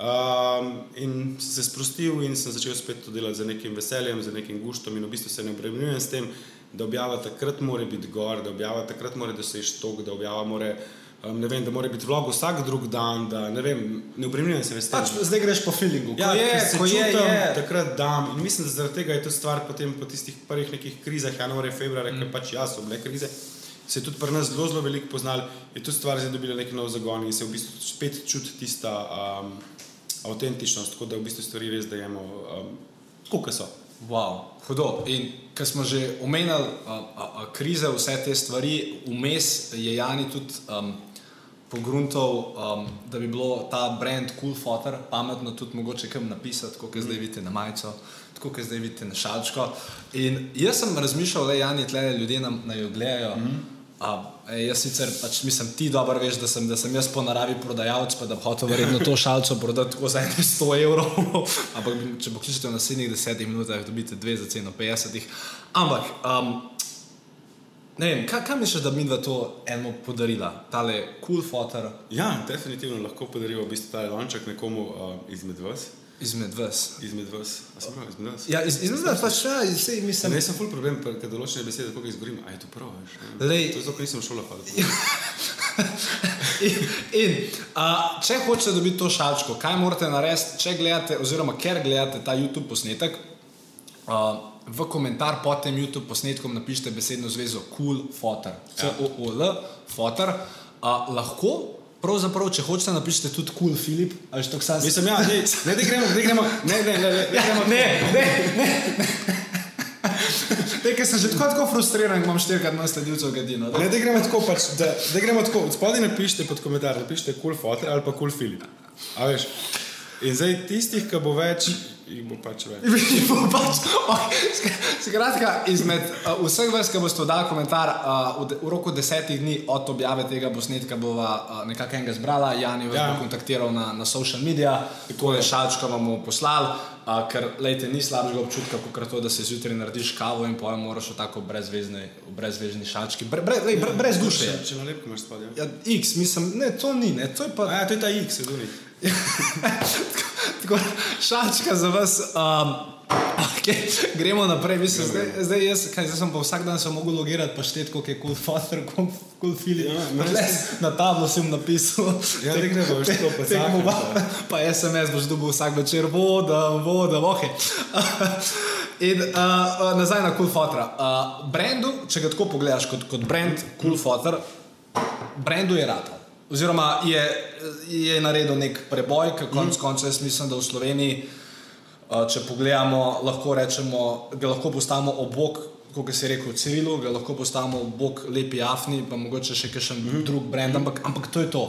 Um, in sem se sprostil in sem začel spet to delati z nekim veseljem, z nekim guštom in v bistvu se ne obremenjujem s tem, da objava takrat mora biti gor, da objava takrat mora doseči tok, da objava mora, um, ne vem, da mora biti vlog vsak drug dan, da ne vem, ne obremenjujem se tem. Pač zdaj greš po feelingu. Ko Ja, je, ker se ko je, čutim, je. takrat dam. In mislim, da zaradi tega je to stvar potem po tistih prvih nekih krizah, januarja, februarja, mm. ker pač ja, so bile krize. Se je tudi pri nas zelo, zelo veliko poznal, je tu stvar zdaj dobila neki nov zagon in se v bistvu spet čuti tista um, avtentičnost, tako da v bistvu stvari res dajemo, um, kot so. Wow, hudo. In ker smo že omenjali a, a, a, krize, vse te stvari, vmes je Jani tudi um, pogruntal, um, da bi bilo ta brand Cool Fotor pametno tudi mogoče kam napisati, kot mm. zdaj vidite na majico, tako kot zdaj vidite na šalčko. In jaz sem razmišljal, da Jani tle ljudje nam naj jo gledajo. Mm. A, jaz sicer pač mislim, ti dobro veš, da sem, da sem jaz po naravi prodajalec, pa da bi hotel verjetno to šalco prodati tako za 100 evrov. (laughs) Ampak če pokličete v naslednjih desetih minutah, dobite dve za ceno 50. Ampak um, Ne vem, kaj, kaj misliš, da bi mi dva to eno podarila? Tale cool fotor Ja, definitivno lahko podarijo v bistvu ta lonček nekomu uh, izmed vas. Izmed vas. Izmed vas. A sem prav, izmed vas? Ja, iz, izmed vas pač, ja, sej, mislim, Ne, sem ful problem, ker določene besede, kako izgovorim, a je to prav, veš? Lej- To je zato, ker nisem šolo hodil. In, in uh, če hočete dobiti to šalčko, kaj morate narediti, če gledate, oziroma ker gledate ta YouTube posnetek, uh, v komentar pod tem YouTube posnetkom napišite besedno zvezo cool fotor, C-O-O-L, fotor. Uh, lahko, pravzaprav, če hočete, napišite tudi cool Filip, ali že to sam Mislim, ja, ne, ne, da gremo, da gremo, ne, ne, ne, ne, ne, gremo. Ne, ne, ne. ne. Ker sem že tako, tako frustriran, imam štirikrat manj sledilcev, gadino. Ne, da gremo tako, pač, da, da gremo tako. Spodaj napišite pod komentar, napišite cool fotor ali pa cool Filip. A veš? In zdaj tistih, ki bo več, jih bo pač več. (laughs) pač, Skratka, izmed uh, vseh vas, ki boste dali komentar, uh, v, de, v roku desetih dni od objave tega posnetka bova uh, nekako enega zbrala, Jani vas ja. Bo kontaktiral na, na social medija, tako je šalčko vam bo poslal, uh, ker lejte, ni slabega občutka, kot to, da se zjutraj narediš kavo in pojem moraš v tako brezvezni, brezvezni šalčki, bre, bre, lej, bre, brez duše. Če, če nalepko imaš spodaj. Ja. X, mislim, ne, to ni, ne, to je pa. A ja, to je ta X, je duni. (laughs) Tako, šačka za vas. Um, okay, gremo naprej. Mislim, zdaj, zdaj, jaz, kaj, zdaj sem pa vsak dan se mogel logirati, pa šteti, koliko je cool father, cool, Filip. Ja, Ja, no, na tablo sem napisal. Ja, ne gre, boš tako pa zakon, pa, pa SMS boš dobil vsak večer, voda, voda, vohe. (laughs) In uh, uh, nazaj na cool father. Uh, brandu, če ga tako pogledaš kot, kot brand, cool father, brandu je rad. Oziroma je, je naredil nek preboj, ki konec mm. koncev jaz mislim, da v Sloveniji, če pogledamo, lahko rečemo, ga lahko postavimo obok, kot se je rekel, civilu, ga lahko postavimo obok lepi afni, pa mogoče še kakšen mm. drug brand, ampak, ampak to je to.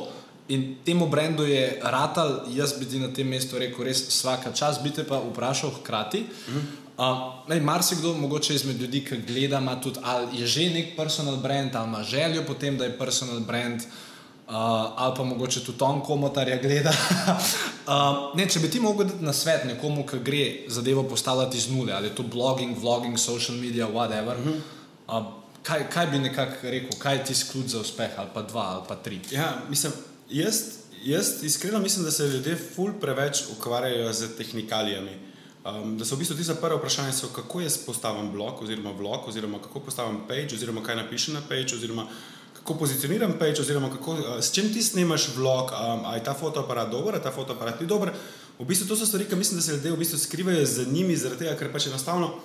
In temu brendu je ratal, jaz bi ti na tem mestu rekel, res vsaka čas, bi te pa vprašal hkrati. Mm. Uh, marsikdo, mogoče izmed ljudi, ki gleda, ima tudi, ali je že nek personal brand, ali ima željo potem, da je personal brand, uh, ali pa mogoče tudi on komotarja gleda. uh, (laughs) ne, če bi ti mogel dati na svet nekomu, ki gre zadevo postavljati iz nule, ali je to blogging, vlogging, social media, whatever. Mm -hmm. uh, kaj, kaj bi nekako rekel, kaj je ti sklud za uspeh, ali pa dva, ali pa tri? Ja, mislim, jaz, jaz iskreno mislim, da se ljudje ful preveč ukvarjajo z tehnikalijami. Um, da so v bistvu ti za prvo vprašanje, so, kako jaz postavim blog oziroma vlog, oziroma kako postavim page, oziroma kaj napišem na page, oziroma kako pozicioniram page, oziroma kako, uh, s čim ti snemaš vlog, um, ali je ta fotoaparat dober, ali ta fotoaparat ni dober. V bistvu to so stvari, ki mislim, da se ljudje v bistvu skrivajo za njimi, zaradi tega, ker pač enostavno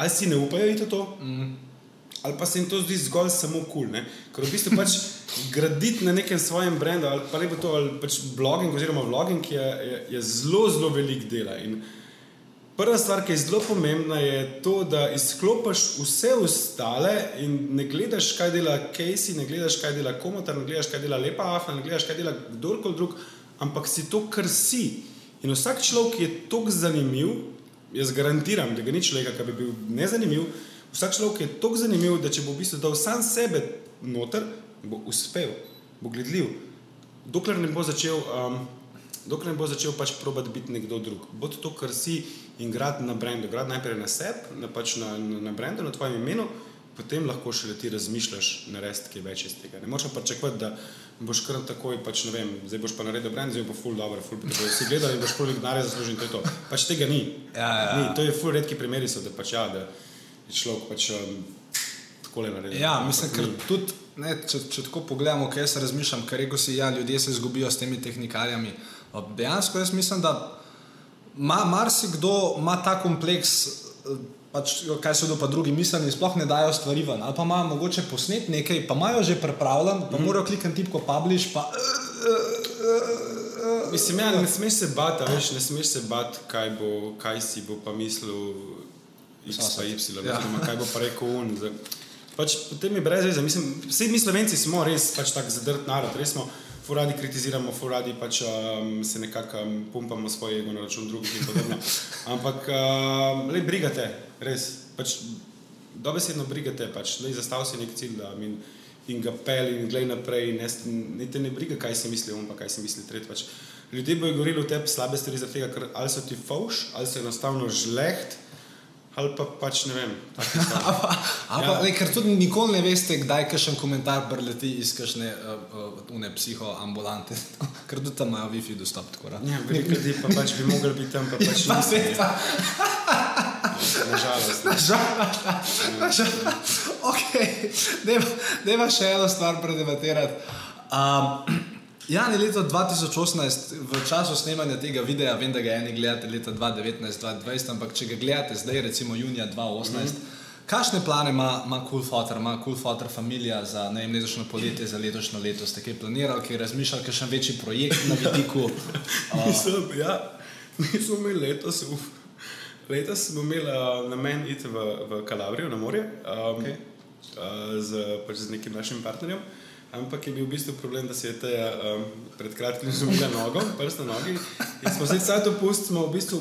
ali si ne upajo iti v to, mm. ali pa se jim to zdi zgolj samo kul. Cool, Ker v bistvu pač (laughs) graditi na nekem svojem brendu, ali pa ne bo to, ali pač blogging oziroma vlogging je, je, je zelo, zelo velik dela. In prva stvar, ki je zelo pomembna, je to, da izklopiš vse ostale in ne gledaš, kaj dela Casey, ne gledaš, kaj dela Komotar, ne gledaš, kaj dela Lepa Afna, ne gledaš, kaj dela kdorkoli drug, ampak si to, kar si. In vsak človek je tako zanimiv, jaz garantiram, da ga ni človeka, ki bi bil nezanimiv. Vsak človek je tako zanimiv, da če bo v bistvu dal sam sebe noter, bo uspel, bo gledljiv. Dokler ne bo začel, um, dokler ne bo začel pač probati biti nekdo drug. Bo to, kar si in grad na brendu. Grad najprej na sebi, na, pač na, na, na brendu, na tvojem imenu, potem lahko šele ti razmišljaš narediti kaj več iz tega. Ne moreš pa pričakovati, da boš kar takoj, pač, ne vem, zdaj boš pa naredil brend, zdaj bo full dobro, full dobro. Si gledal in boš full denarja zaslužil in to je to. Pač tega ni. Ja, ja, ja. ni. To je full redki primeri, so, da pač ja, da je človek pač um, tako le naredil. Ja, mislim, ker ni. tudi, ne, če, če tako pogledamo, kaj jaz razmišljam, ker rekel si, ja, ljudje se izgubijo s temi tehnikalijami. A Dejansko jaz mislim, da ma, marsikdo ima ta kompleks, eh, pač, kaj se pa drugi misli, in sploh ne dajo stvari ven. Ali pa ima mogoče posnet nekaj, pa imajo že pripravljen, pa mm. morajo klikati tipko publish, pa Mislim, ja, ne smeš se bati, veš, ne smeš se bati, kaj, bo, kaj si bo pa mislil X pa Y, Ja. oziroma kaj bo pa rekel on. Pač, potem je brez veze. Mislim, vsi mi slovenci smo res pač tak zadrt narod, res smo. Furadi kritiziramo, furadi pač um, se nekako um, pumpamo svoje ego na račun drugih in podobno. Ampak, um, le brigate, res. Pač, dobesedno brigate, pač, le zastav si nek cilj da, in, in ga pel in glej naprej. Ne, ne te ne briga, kaj si misli on, pa kaj si misli tretji. Pač, ljudje bojo govorili o tebi slabe stvari, tega, ker ali so ti fauš, ali so enostavno žleht, ali pa pač ne vem. Ampak, (laughs) ja. ker tudi nikoli ne veste, kdaj kakšen komentar preleti iz kakšne uh, uh, psihoambulante, (laughs) ker tudi tam imajo WiFi dostop. Tako, ja, veliko ljudi pa pač bi mogli biti tam, pa pač pa niso. pa. Nažalost. Nažalost. Nažalost. Okay. Deva še eno stvar predebatirati. Um, (clears throat) Jan je leta 2018, v času snemanja tega videa, vem, da ga eni gledate leta 2019-2020, ampak če ga gledate zdaj, recimo junija 2018, mm -hmm. kakšne plane ima, ima Cool Fotor, ima Cool Fotor familija za vem, letošnjo poletje, za letošnjo leto? Ste kaj planirali, kaj razmišljali, kaj še večji projekt na vidiku? (laughs) Uh, Mislim, ja, mi smo imeli letos, uf, letos smo imeli uh, namen iti v, v Kalabrijo na morje um, Okay. uh, z, pač z nekim našim partnerjem. Ampak je bil v bistvu problem, da se je ta um, pred kratkim zumila nogo, prst na nogi. In smo zdaj vse dopust, smo v bistvu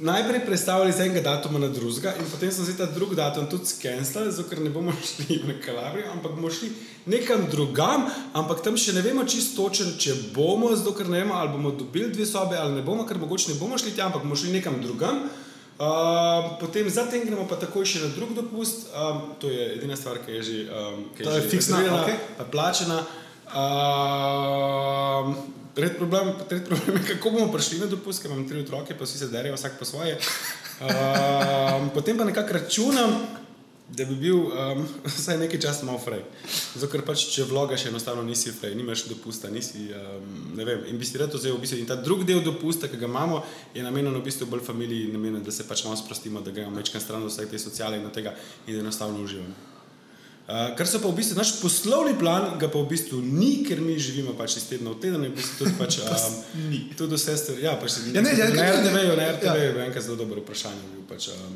najprej predstavili z enega datuma na drugega, in potem smo zdaj ta drugi datum tudi skenirali, zato ker ne bomo šli na Kalabrijo, ampak bomo šli nekam drugam, ampak tam še ne vemo čisto točen, če bomo, zato ker ne vemo, ali bomo dobili dve sobe ali ne bomo, ker mogoče ne bomo šli tja, ampak bomo šli nekam drugam. Uh, potem zatem gremo pa takoj še na drug dopust, um, to je edina stvar, ki je že, um, ki To je že fiksna, okej. pa plačena. Uh, Tretji problem, tret problem je, kako bomo prišli na dopust, ker imam tri otroke, pa vsi se derijo vsak po svoje. Uh, potem pa nekako računam, da bi bil um, (laughs) vsaj nekaj časa malo fraj. Zato, ker pač, če vlogaš, enostavno nisi fraj, nimaš dopusta, nisi, um, ne vem. In bi si rad vzel v bistvu. In ta drugi del dopusta, ki ga imamo, je namenjen v bistvu bolj familiji, namenjen, da se pač malo sprostimo, da gremo večkrat stran od vseh te sociale in tega in da enostavno uživamo. Uh, kar so pa v bistvu naš poslovni plan, ga pa v bistvu ni, ker mi živimo pač iz tedna v teden, in v bistvu tudi pač, (laughs) um. Tudi vse ste, ja, pač Ja, ne, ja, na kaj- RTV-ju, na RTV ja. je enkrat zelo dobro vprašanje. Bil, pač, um,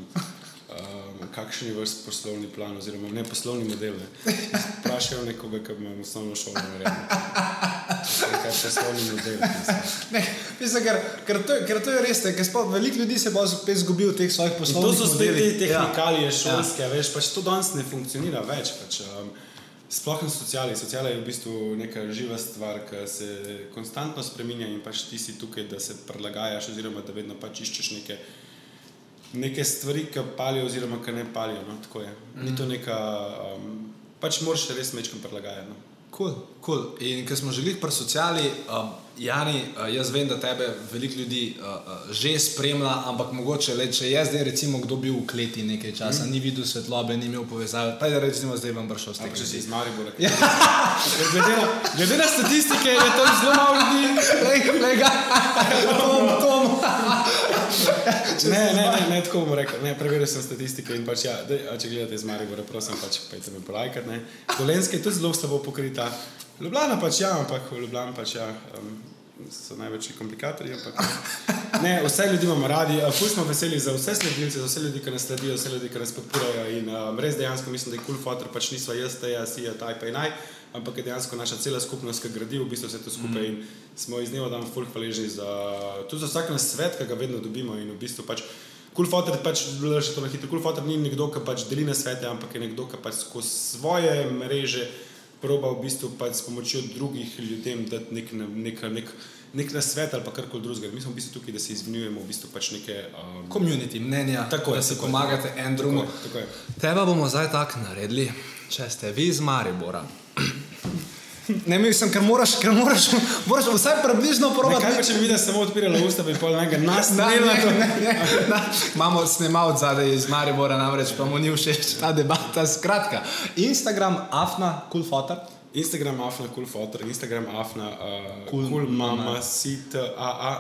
um, (laughs) kakšen je vaš poslovni plan, oziroma ne poslovni model? Ne? Vprašajo nekoga, ki ima osnovno šolo, verjetno. Kaj je poslovni model? Ne, mislim, ker, ker, to, ker to je res, ne, ker sploh veliko ljudi se bo spet izgubil v teh svojih In poslovnih to so spet te modelih. tehnikalije Ja. šolske, ja. veš, pač to danes ne funkcionira več. Pač, um, sploh na sociali. Sociala je v bistvu neka živa stvar, ki se konstantno spremenja in pač ti si tukaj, da se prilagajaš, oziroma da vedno pač iščeš neke, neke stvari, ki palijo, oziroma ki ne palijo. No? Tako je. Ni to neka, um, pač moraš res mečkam prilagajati. No? Cool, cool. In ker smo že bili pri sociali, um, Jani, uh, jaz vem, da tebe veliko ljudi uh, že spremlja, ampak mogoče le, če je zdaj recimo kdo bil v kleti nekaj časa, mm. ni videl svetlobe, ni imel povezave, pa je recimo zdaj vam prišel s tega. če si iz Maribora. (laughs) Ja. Glede, na, glede na statistike je tam zelo malo ljudi. Kolega, (laughs) Tom, Tom. Ne, ne, ne, ne tako bom rekel. Ne, preveril sem statistike in pač ja, dej, a če gledate iz Maribora, prosim, pač pejte me polajkat. ne. Dolenska je tudi zelo slabo pokrita. Ljubljana pač ja, ampak v Ljubljani pač ja. Um, so največji komplikatorji. Ampak, ne, vse ljudi imamo radi, uh, ful smo veseli za vse sledilce, za vse ljudi, ki nas sledijo, vse ljudi, ki nas podpirajo. In um, res dejansko mislim, da je kul cool fotor, pač nismo jaz, te, jaz, ja, taj pa in naj, ampak je dejansko naša cela skupnost, ki gradi v bistvu vse to skupaj. Mm. In smo iz dneva dan ful hvaležni za, tudi za vsak nas svet, ki ga vedno dobimo. In v bistvu pač Kul fotor pač, še to na hitro, kul fotor ni nekdo, ki pač deli na svete, ampak je nekdo, ki pač skozi svoje mreže proba v bistvu pač s pomočjo drugih ljudem dati nek, nek, nek, nek na svet ali pa karkoli drugega. Mi smo v bistvu tukaj, da se izmenjujemo v bistvu pač neke. Um, Community, mnenja, Tako je, da se tako pomagate en drugemu. Teba bomo zdaj tako naredili, če ste vi iz Maribora. Ne, mislim, ker moraš, ker moraš, moraš vsaj približno Ne, probati. kaj pa če bi videl samo odpirala usta, bi pol nekaj (laughs) nas Da, ne, ne, ne, ne. (laughs) Imamo snemalca zadaj iz Maribora, namreč pa mu ni všeč ta debata. Skratka, Instagram, afna, cool fotor. Instagram afna cool fotor, Instagram afna uh, Cool cool, mama. sit a a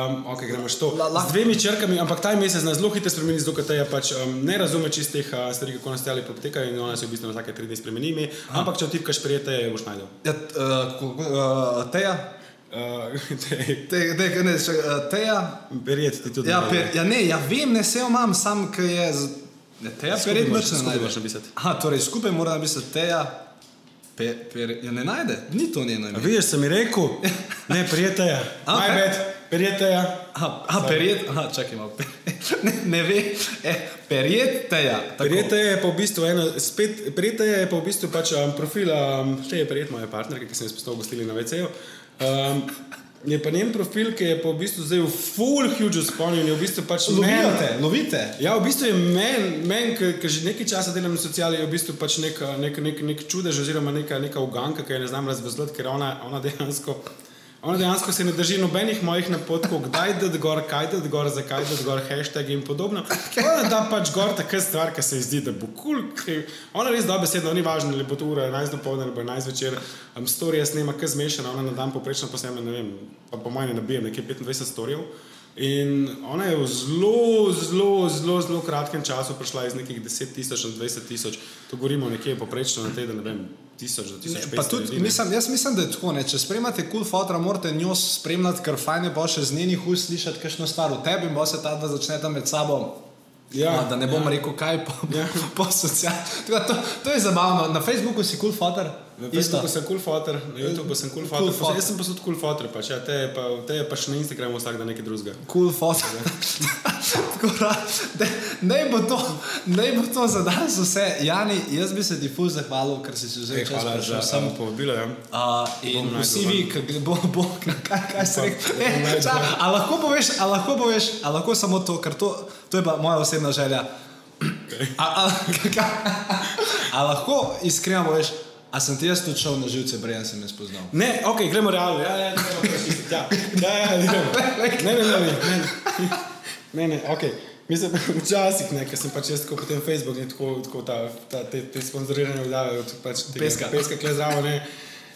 um, ok, gremo še to. La- la- Z dvemi črkami, ampak ta mesec nas zelo hitro spremeni, zato ker je pač um, ne razume čist teh uh, stvari, kako nas stali potekajo in ona se v bistvu na vsake tri dni spremeni ime, ampak če vtipkaš prijete, je boš najdel. Ja, uh, uh, teja, (laughs) te- te, te, ne, še, teja. Verjeti ti tudi. Ja, per, ja, ne, ja, vem, ne se imam, sam, ki je. Z, ne, teja, moraš- nič ne moraš napisati. Aha, torej skupaj mora napisati teja. Pe, per, ja, ne najde, ni to njeno ime. Vidiš, sem mi rekel, ne, prijete je. (laughs) A, bad, prijete je. Aha, aha perjet, aha, čakaj malo. (laughs) Ne, ne ve, eh, perjet teja. tako. Prijete je pa v bistvu ena, spet, prijete je pa v bistvu pač um, profil, um, še je prijet moje partnerke, ki sem jo spostavil gostili na VC-ju. Um, Je pa njen profil, ki je pa v bistvu zdaj v full huge sponu in je v bistvu pač. Lovite, lovite. Ja, v bistvu je meni, men, ki že nekaj časa delam na sociali, je v bistvu pač nek, nek, nek, nek čudež oziroma neka, neka uganka, ki je ne znam razvezlati, ker ona, ona dejansko. Ona dejansko se ne drži nobenih mojih napotkov, kdaj da gor, kaj da gor, zakaj da gor, hashtag in podobno. Ona da pač gor taka stvar, ki se zdi, da bo kul. Cool, ona res dobro besedno, ni važno, ali bo to ura 11 do povdne ali 11 večer. Um, storije snema, kaj zmešana, ona na dan poprečno posnema, ne vem, pa po mojem ne nabijem nekje 25 storijev. In ona je v zelo, zelo, zelo, zelo kratkem času prišla iz nekih 10 tisoč na 20 tisoč. To govorimo nekje poprečno na teden, ne vem, tisoč do tisoč. Pa tudi, ljudi, mislim, jaz mislim, da je tako. Ne? Če spremljate kul cool fotra, morate njo spremljati, ker fajn je bo še z njenih ust slišati kakšno stvar o tebi in bo se ta dva začneta med sabo. Ja, no, da ne bom ja. rekel, kaj po, ja. (laughs) po socialnih. To, to je zabavno. Na Facebooku si kul cool fotor. Na Facebooku sem kul cool fotor, na YouTubu sem kul cool fotor. Cool jaz sem pa tudi kul cool fotor, pač, ja, te, pa, te je pa še na Instagramu vsak dan nekaj drugega. Kul cool fotor. (laughs) ne, bo to, ne bo to za danes vse. Jani, jaz bi se ti fuz zahvalil, ker si se vzel čas. Hvala, že sem povabila. Ja. Uh, in vsi vi, ki bo, bo, kaj, kaj se reče. A lahko poveš, a lahko poveš, a lahko samo to, ker to, to je pa moja osebna želja. Okay. A, a, a lahko iskreno poveš, A sem ti jaz tudi šel na živce, prej sem jaz spoznal? Ne, ok, gremo realno. Ja, ja, ja, ja, ja, ja, ne, ne, ne, ne, ne, ne, ok. Mislim, včasih, ker sem pač jaz tako po tem Facebooku in tako, tako ta, ta, te, te sponzorirane od pač tega, peska, peska kle zdravo, ne.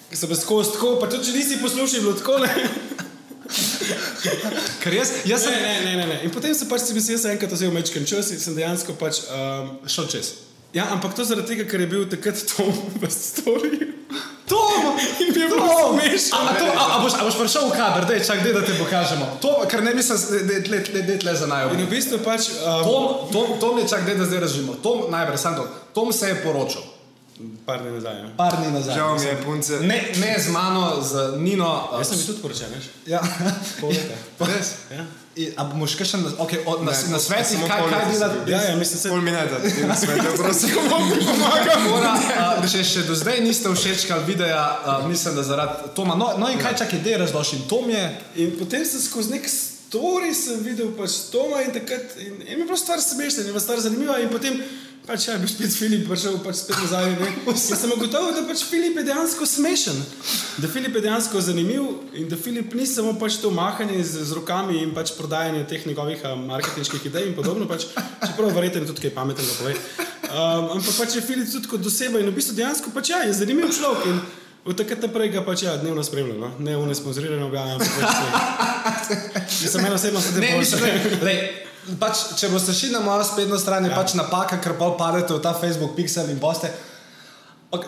Ker sem skozi tako, pa tudi če nisi poslušal, bilo tako, ne. Ker jaz, jaz sem... Ne, ne, ne, ne. In potem sem pač si mislil, jaz sem enkrat vzel mečken čas in sem dejansko pač um, šel čez. Ja, ampak to zaradi tega, ker je bil takrat Tom v storju. Tom! In bil Tom! A, a, to, a, a, boš, a boš prišel v kader, dej, čak, dej, da te pokažemo. To, ker ne mislim, da je tle za najbolj. In v bistvu pač... Um, Tom, Tom, Tom je čak, dej, da zdaj razžimo. Tom, najprej, sam to. Tom se je poročal. Par dni nazaj. Ja. Par dni nazaj. Žal mi je punce. Ne, ne z mano, z Nino. Jaz sem bil tudi poročen, veš? Ja. Pol leta. Res? Ja. A boš kaj še na, okay, od, na, ne, na svetu, kaj, kaj delati? Ja, ja, mislim, se... Pol mineta, ti na svetu, prosim. (laughs) Pomagam. Mora, uh, če še do zdaj niste všečkali videa, uh, mislim, da zaradi Toma. No, no in kaj čak ideje razložim? Tom je... In potem sem skozi nek story sem videl pač Toma in takrat, in, in mi je bilo stvar smešna, in mi je stvar zanimiva in potem pač ja, bi spet Filip prišel pač spet nazaj. (laughs) Jaz sem ugotovil, da pač Filip je dejansko smešen, da Filip je dejansko zanimiv in da Filip ni samo pač to mahanje z, z rokami in pač prodajanje teh njegovih marketinških idej in podobno, pač, čeprav verjetno tudi kaj pametnega pove. Um, ampak pač je Filip tudi kot oseba in v bistvu dejansko pač ja, je zanimiv človek. In, Od takrat naprej ga pač ja, dnevno spremljam, no? ne v nesponzorirano objavljam. Jaz sem eno osebno sedem let. Pač, če boste šli na mojo spletno stran, je ja. pač napaka, ker pa padete v ta Facebook pixel in boste.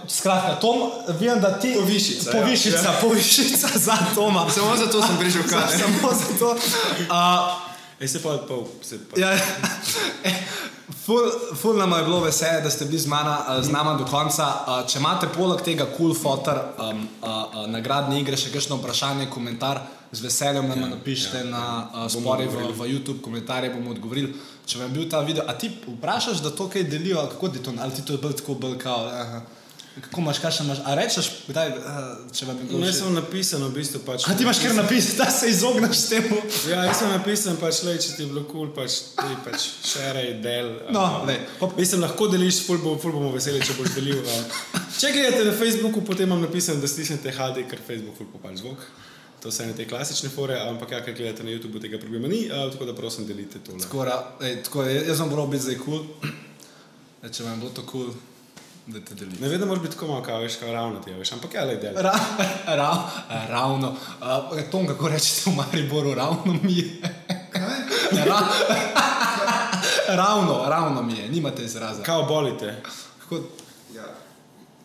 Skratka, Tom, vem, da ti povišica, povišica, ja. povišica za Toma. (laughs) Samo zato sem prišel kaj. (laughs) Samo zato. Uh, E se pa pol, se pa. Ja, (laughs) ful, ful nam je bilo veselje, da ste bili z, mana, z nama do konca. Če imate poleg tega cool fotor, um, uh, uh, nagradne igre, še kakšno vprašanje, komentar, z veseljem nam ja, napišite ja, na uh, spore v, v YouTube, komentarje bomo odgovorili. Če vam je bil ta video, a ti vprašaš, da to kaj delijo, kako ti to, ali ti to je bil tako belkao. Aha. Kako imaš, kaj še imaš? A rečeš, kdaj, če vam je bilo? Ne, sem napisan, v bistvu pač. A ti imaš kar napisati, da se izogneš temu? Ja, jaz sem napisan, pač, le, če ti je bilo kul, cool, pač ti pač šerej del. No, um, Pop... Mislim, lahko deliš, ful, bo, ful bomo veseli, če boš delil. Um. Če gledate na Facebooku, potem imam napisan, da stisnete HD, ker Facebook ful popal zvok. To so ene te klasične fore, ampak ja, kaj gledate na YouTubu, tega problema ni, uh, tako da prosim, delite to. Skora, ej, tako, jaz sem moral biti zdaj kul, cool. če vam je bilo to kul. Cool da te deli. Ne vem, da moraš biti tako malo, kao, veš, kao ravno ti, veš, ampak je le del. Ra, (laughs) ra, ravno. Uh, to, kako rečete v Mariboru, ravno mi je. (laughs) ra, (laughs) ravno, ravno mi je, nimate izraza. Kao bolite. Kako...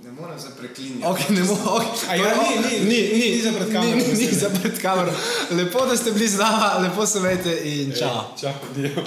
Ne morem se preklinjati. Okay, ne morem. Okay. Ja, ni, ni, ni, ni, ni za pred kamero. Ni, ni za pred kamero. Lepo, da ste bili z nami, lepo se vejte in čau. Čau, dio.